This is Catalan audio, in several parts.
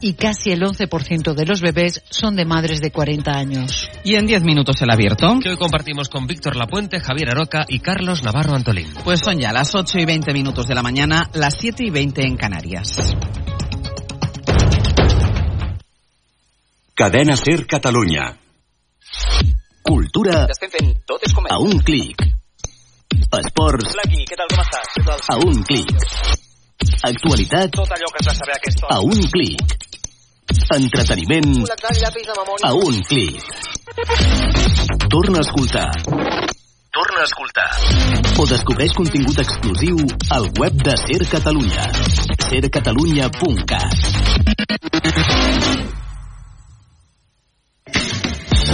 y casi el 11% de los bebés son de madres de 40 años. Y en 10 minutos el abierto. Que hoy compartimos con Víctor Lapuente, Javier Aroca y Carlos Navarro Antolín. Pues son ya las 8 y 20 minutos de la mañana, las 7 y 20 en Canarias. Cadena Ser Catalunya. Cultura a un clic. Esports a un clic. Actualitat Tot allò que has de saber a aquesta hora. a un clic. Entreteniment a un clic. Torna a escoltar. Torna a escoltar. O descobreix contingut exclusiu al web de Ser Catalunya. sercatalunya.cat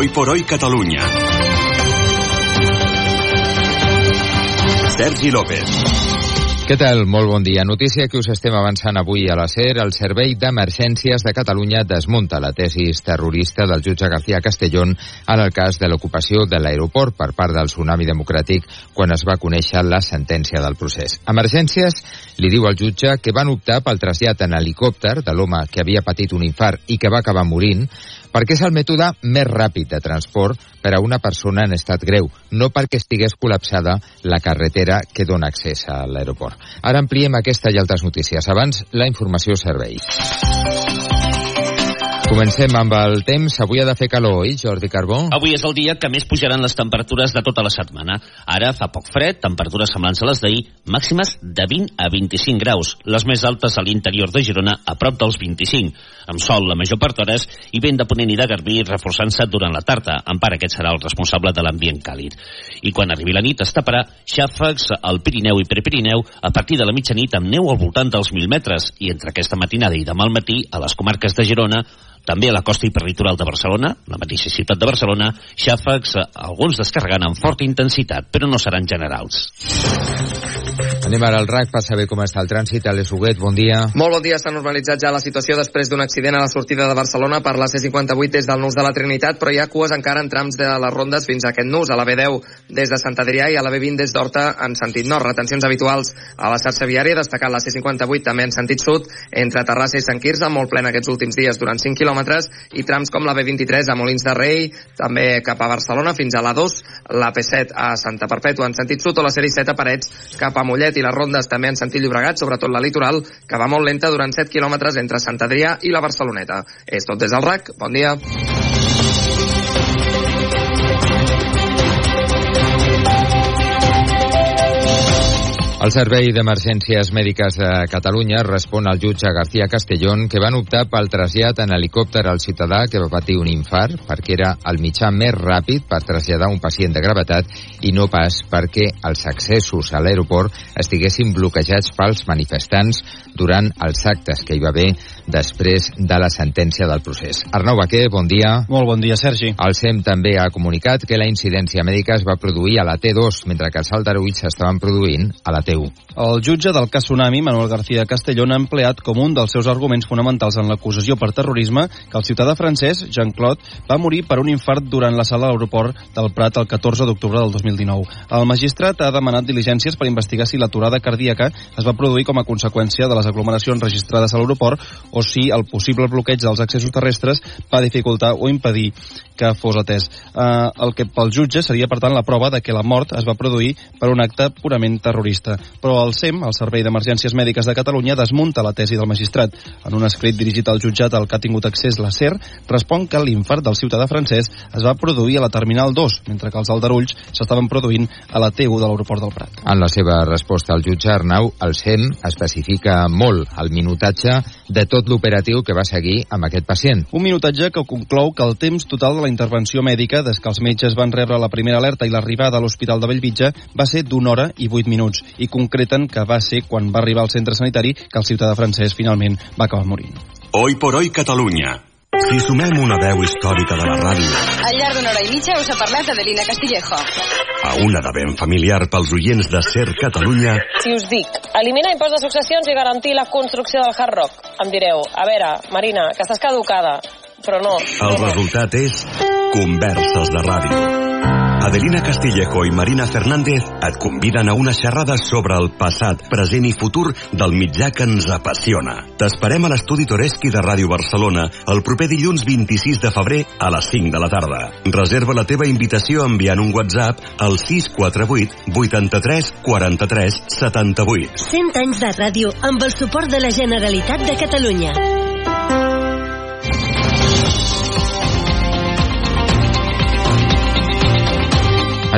Hoy por hoy Catalunya. Sergi López. Què tal? Molt bon dia. Notícia que us estem avançant avui a la SER. El Servei d'Emergències de Catalunya desmunta la tesis terrorista del jutge García Castellón en el cas de l'ocupació de l'aeroport per part del Tsunami Democràtic quan es va conèixer la sentència del procés. Emergències li diu al jutge que van optar pel trasllat en helicòpter de l'home que havia patit un infart i que va acabar morint perquè és el mètode més ràpid de transport per a una persona en estat greu, no perquè estigués col·lapsada la carretera que dona accés a l'aeroport. Ara ampliem aquesta i altres notícies. Abans, la informació servei. Comencem amb el temps. Avui ha de fer calor, oi, Jordi Carbó? Avui és el dia que més pujaran les temperatures de tota la setmana. Ara fa poc fred, temperatures semblants a les d'ahir, màximes de 20 a 25 graus, les més altes a l'interior de Girona a prop dels 25, amb sol la major part d'hores i vent de ponent i de garbí reforçant-se durant la tarda. En part aquest serà el responsable de l'ambient càlid. I quan arribi la nit es taparà xàfecs al Pirineu i Prepirineu a partir de la mitjanit amb neu al voltant dels 1.000 metres i entre aquesta matinada i demà al matí a les comarques de Girona també a la costa hiperlitoral de Barcelona, la mateixa ciutat de Barcelona, xàfecs, eh, alguns descarregant amb forta intensitat, però no seran generals. Anem ara al RAC per saber com està el trànsit. Alex Huguet, bon dia. Molt bon dia, s'ha normalitzat ja la situació després d'un accident a la sortida de Barcelona per la C58 des del nus de la Trinitat, però hi ha cues encara en trams de les rondes fins a aquest nus, a la B10 des de Sant Adrià i a la B20 des d'Horta en sentit nord. Retencions habituals a la xarxa viària, destacant la C58 també en sentit sud, entre Terrassa i Sant Quirze, molt plena aquests últims dies durant 5 quilòmetres, i trams com la B23 a Molins de Rei, també cap a Barcelona fins a la 2, la P7 a Santa Perpètua en sentit sud o la sèrie 7 a Parets cap a Mollet i les rondes també en sentit Llobregat, sobretot la litoral, que va molt lenta durant 7 quilòmetres entre Sant Adrià i la Barceloneta. És tot des del RAC. Bon dia. El Servei d'Emergències Mèdiques de Catalunya respon al jutge García Castellón que van optar pel trasllat en helicòpter al ciutadà que va patir un infart perquè era el mitjà més ràpid per traslladar un pacient de gravetat i no pas perquè els accessos a l'aeroport estiguessin bloquejats pels manifestants durant els actes que hi va haver després de la sentència del procés. Arnau Baquer, bon dia. Molt bon dia, Sergi. El SEM també ha comunicat que la incidència mèdica es va produir a la T2, mentre que els aldarulls s'estaven produint a la T1. El jutge del cas Tsunami, Manuel García Castellón, ha empleat com un dels seus arguments fonamentals en l'acusació per terrorisme que el ciutadà francès, Jean-Claude, va morir per un infart durant la sala de l'aeroport del Prat el 14 d'octubre del 2019. El magistrat ha demanat diligències per investigar si l'aturada cardíaca es va produir com a conseqüència de les aglomeracions registrades a l'aeroport o si el possible bloqueig dels accessos terrestres va dificultar o impedir que fos atès. Uh, el que pel jutge seria, per tant, la prova de que la mort es va produir per un acte purament terrorista. Però el SEM, el Servei d'Emergències Mèdiques de Catalunya, desmunta la tesi del magistrat. En un escrit dirigit al jutjat al que ha tingut accés la SER, respon que l'infart del ciutadà francès es va produir a la Terminal 2, mentre que els aldarulls s'estaven produint a la T1 de l'aeroport del Prat. En la seva resposta al jutge Arnau, el SEM especifica molt el minutatge de tot l'operatiu que va seguir amb aquest pacient. Un minutatge que conclou que el temps total de la intervenció mèdica des que els metges van rebre la primera alerta i l'arribada a l'Hospital de Bellvitge va ser d'una hora i vuit minuts i concreten que va ser quan va arribar al centre sanitari que el ciutadà francès finalment va acabar morint. Hoy por hoy Catalunya. Si sumem una veu històrica de la ràdio Al llarg d'una hora i mitja us ha parlat Adelina Castillejo. a una de ben familiar pels oients de Ser Catalunya, Si us dic, eliminar impost de successions i garantir la construcció del Hard Rock, em direu, a veure, Marina, que estàs caducada. Però no. el resultat és Converses de Ràdio. Adelina Castillejo i Marina Fernández et conviden a una xerrada sobre el passat, present i futur del mitjà que ens apassiona. T'esperem a l'estudi Toreski de Ràdio Barcelona el proper dilluns 26 de febrer a les 5 de la tarda. Reserva la teva invitació enviant un WhatsApp al 648 83 43 78. 100 anys de ràdio amb el suport de la Generalitat de Catalunya.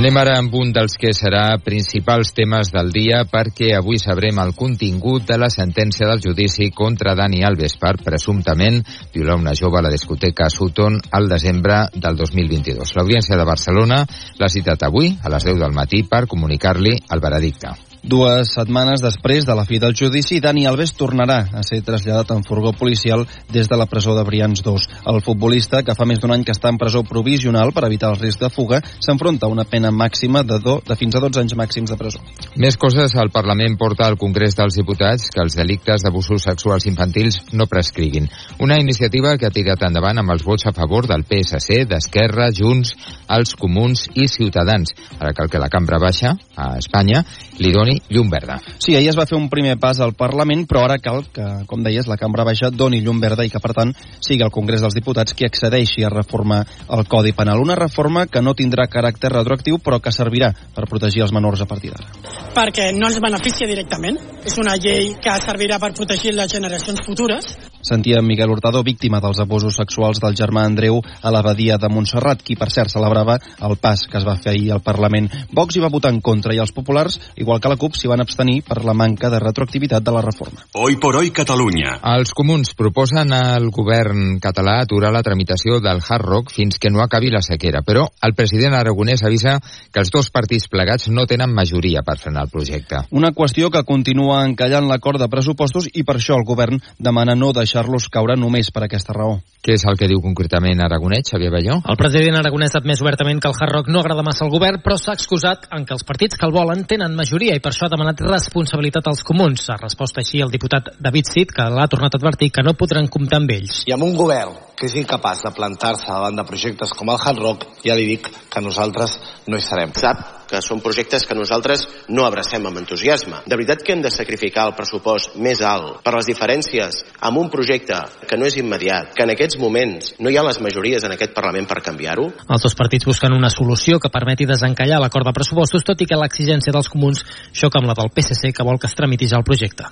Anem ara amb un dels que serà principals temes del dia perquè avui sabrem el contingut de la sentència del judici contra Dani Alves per presumptament violar una jove a la discoteca Sutton al desembre del 2022. L'Audiència de Barcelona l'ha citat avui a les 10 del matí per comunicar-li el veredicte. Dues setmanes després de la fi del judici, Dani Alves tornarà a ser traslladat en furgó policial des de la presó de Brians 2. El futbolista, que fa més d'un any que està en presó provisional per evitar el risc de fuga, s'enfronta a una pena màxima de, do, de fins a 12 anys màxims de presó. Més coses, el Parlament porta al Congrés dels Diputats que els delictes d'abusos sexuals infantils no prescriguin. Una iniciativa que ha tirat endavant amb els vots a favor del PSC, d'Esquerra, Junts, els Comuns i Ciutadans. Ara cal que la cambra baixa, a Espanya, li doni llum verda. Sí, ahir es va fer un primer pas al Parlament, però ara cal que, com deies, la cambra baixa doni llum verda i que, per tant, sigui el Congrés dels Diputats qui accedeixi a reformar el Codi Penal. Una reforma que no tindrà caràcter retroactiu, però que servirà per protegir els menors a partir d'ara. perquè no ens beneficia directament. És una llei que servirà per protegir les generacions futures. Sentia Miguel Hurtado, víctima dels abusos sexuals del germà Andreu a l'abadia de Montserrat, qui per cert celebrava el pas que es va fer ahir al Parlament. Vox hi va votar en contra i els populars, igual que la CUP, s'hi van abstenir per la manca de retroactivitat de la reforma. Hoy por hoy Catalunya. Els comuns proposen al govern català aturar la tramitació del Hard Rock fins que no acabi la sequera, però el president aragonès avisa que els dos partits plegats no tenen majoria per frenar el projecte. Una qüestió que continua encallant l'acord de pressupostos i per això el govern demana no deixar-los caure només per aquesta raó. Què és el que diu concretament Aragonès, Xavier Balló? El president aragonès ha admès obertament que el Hard Rock no agrada massa al govern, però s'ha excusat en que els partits que el volen tenen majoria i per això ha demanat responsabilitat als comuns. Ha respost així el diputat David Cid, que l'ha tornat a advertir que no podran comptar amb ells. I amb un govern que és incapaç de plantar-se davant de projectes com el Hard Rock, ja li dic que nosaltres no hi serem. Sap que són projectes que nosaltres no abracem amb entusiasme. De veritat que hem de sacrificar el pressupost més alt per les diferències amb un projecte que no és immediat, que en aquests moments no hi ha les majories en aquest Parlament per canviar-ho? Els dos partits busquen una solució que permeti desencallar l'acord de pressupostos, tot i que l'exigència dels comuns xoca amb la del PSC, que vol que es tramiti ja el projecte.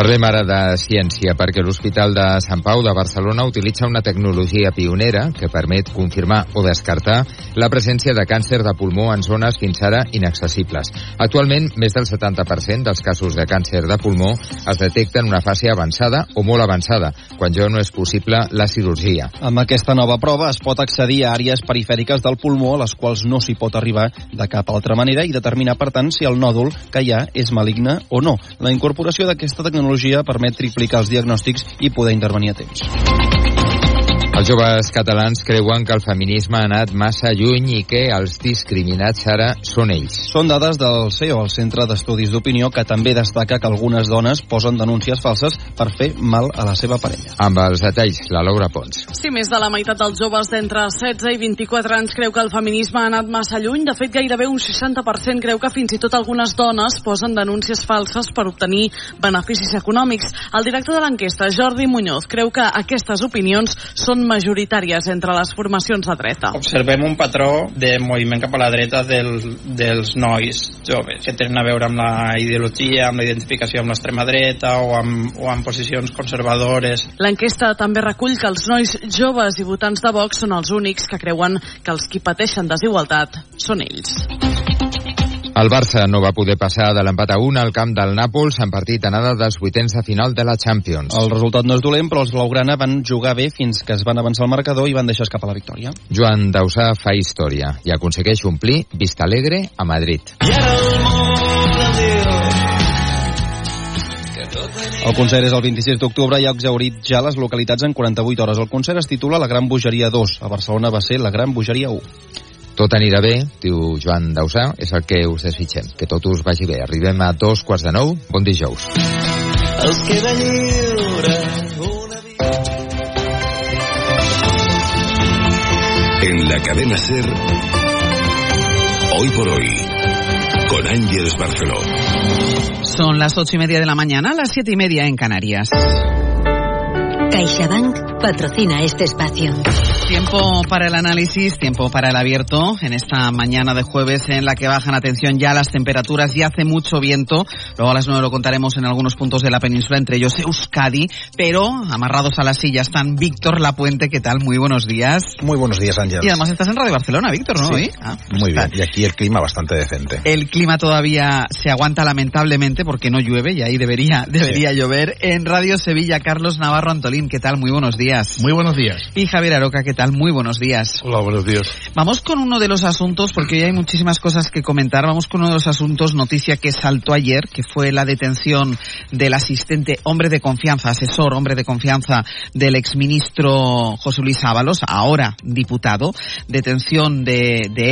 Parlem ara de ciència, perquè l'Hospital de Sant Pau de Barcelona utilitza una tecnologia pionera que permet confirmar o descartar la presència de càncer de pulmó en zones fins ara inaccessibles. Actualment, més del 70% dels casos de càncer de pulmó es detecten en una fase avançada o molt avançada, quan ja no és possible la cirurgia. Amb aquesta nova prova es pot accedir a àrees perifèriques del pulmó a les quals no s'hi pot arribar de cap altra manera i determinar, per tant, si el nòdul que hi ha és maligne o no. La incorporació d'aquesta tecnologia permet triplicar els diagnòstics i poder intervenir a temps. Els joves catalans creuen que el feminisme ha anat massa lluny i que els discriminats ara són ells. Són dades del CEO, el Centre d'Estudis d'Opinió, que també destaca que algunes dones posen denúncies falses per fer mal a la seva parella. Amb els detalls, la Laura Pons. Sí, més de la meitat dels joves d'entre 16 i 24 anys creu que el feminisme ha anat massa lluny. De fet, gairebé un 60% creu que fins i tot algunes dones posen denúncies falses per obtenir beneficis econòmics. El director de l'enquesta, Jordi Muñoz, creu que aquestes opinions són majoritàries entre les formacions de dreta. Observem un patró de moviment cap a la dreta del, dels nois joves, que tenen a veure amb la ideologia, amb la identificació amb l'extrema dreta o amb, o amb posicions conservadores. L'enquesta també recull que els nois joves i votants de Vox són els únics que creuen que els qui pateixen desigualtat són ells. El Barça no va poder passar de l'empat a 1 al camp del Nàpols en partit anada dels vuitens de final de la Champions. El resultat no és dolent, però els blaugrana van jugar bé fins que es van avançar al marcador i van deixar escapar la victòria. Joan Dausà fa història i aconsegueix omplir Vista Alegre a Madrid. El concert és el 26 d'octubre i ha exaurit ja les localitats en 48 hores. El concert es titula La Gran Bogeria 2. A Barcelona va ser La Gran Bogeria 1. Tot anirà bé, diu Joan Dausà, és el que us desitgem. Que tot us vagi bé. Arribem a dos quarts de nou. Bon dijous. Els queda lliure En la cadena Ser, hoy por hoy, con Ángeles Barceló. Son las ocho y media de la mañana, las siete y media en Canarias. CaixaBank patrocina este espacio. Tiempo para el análisis, tiempo para el abierto en esta mañana de jueves en la que bajan atención ya las temperaturas y hace mucho viento. Luego a las nueve lo contaremos en algunos puntos de la península, entre ellos Euskadi, pero amarrados a la silla están Víctor Lapuente. ¿Qué tal? Muy buenos días. Muy buenos días, Ángel. Y además estás en Radio Barcelona, Víctor, ¿no? Sí? Ah, pues Muy está. bien, y aquí el clima bastante decente. El clima todavía se aguanta lamentablemente porque no llueve y ahí debería, debería llover. En Radio Sevilla, Carlos Navarro Antolín, ¿qué tal? Muy buenos días. Muy buenos días. Y Javier Aroca, ¿qué tal? Muy buenos días. Hola, buenos días. Vamos con uno de los asuntos, porque hoy hay muchísimas cosas que comentar. Vamos con uno de los asuntos, noticia que saltó ayer, que fue la detención del asistente, hombre de confianza, asesor, hombre de confianza del exministro José Luis Ábalos, ahora diputado, detención de, de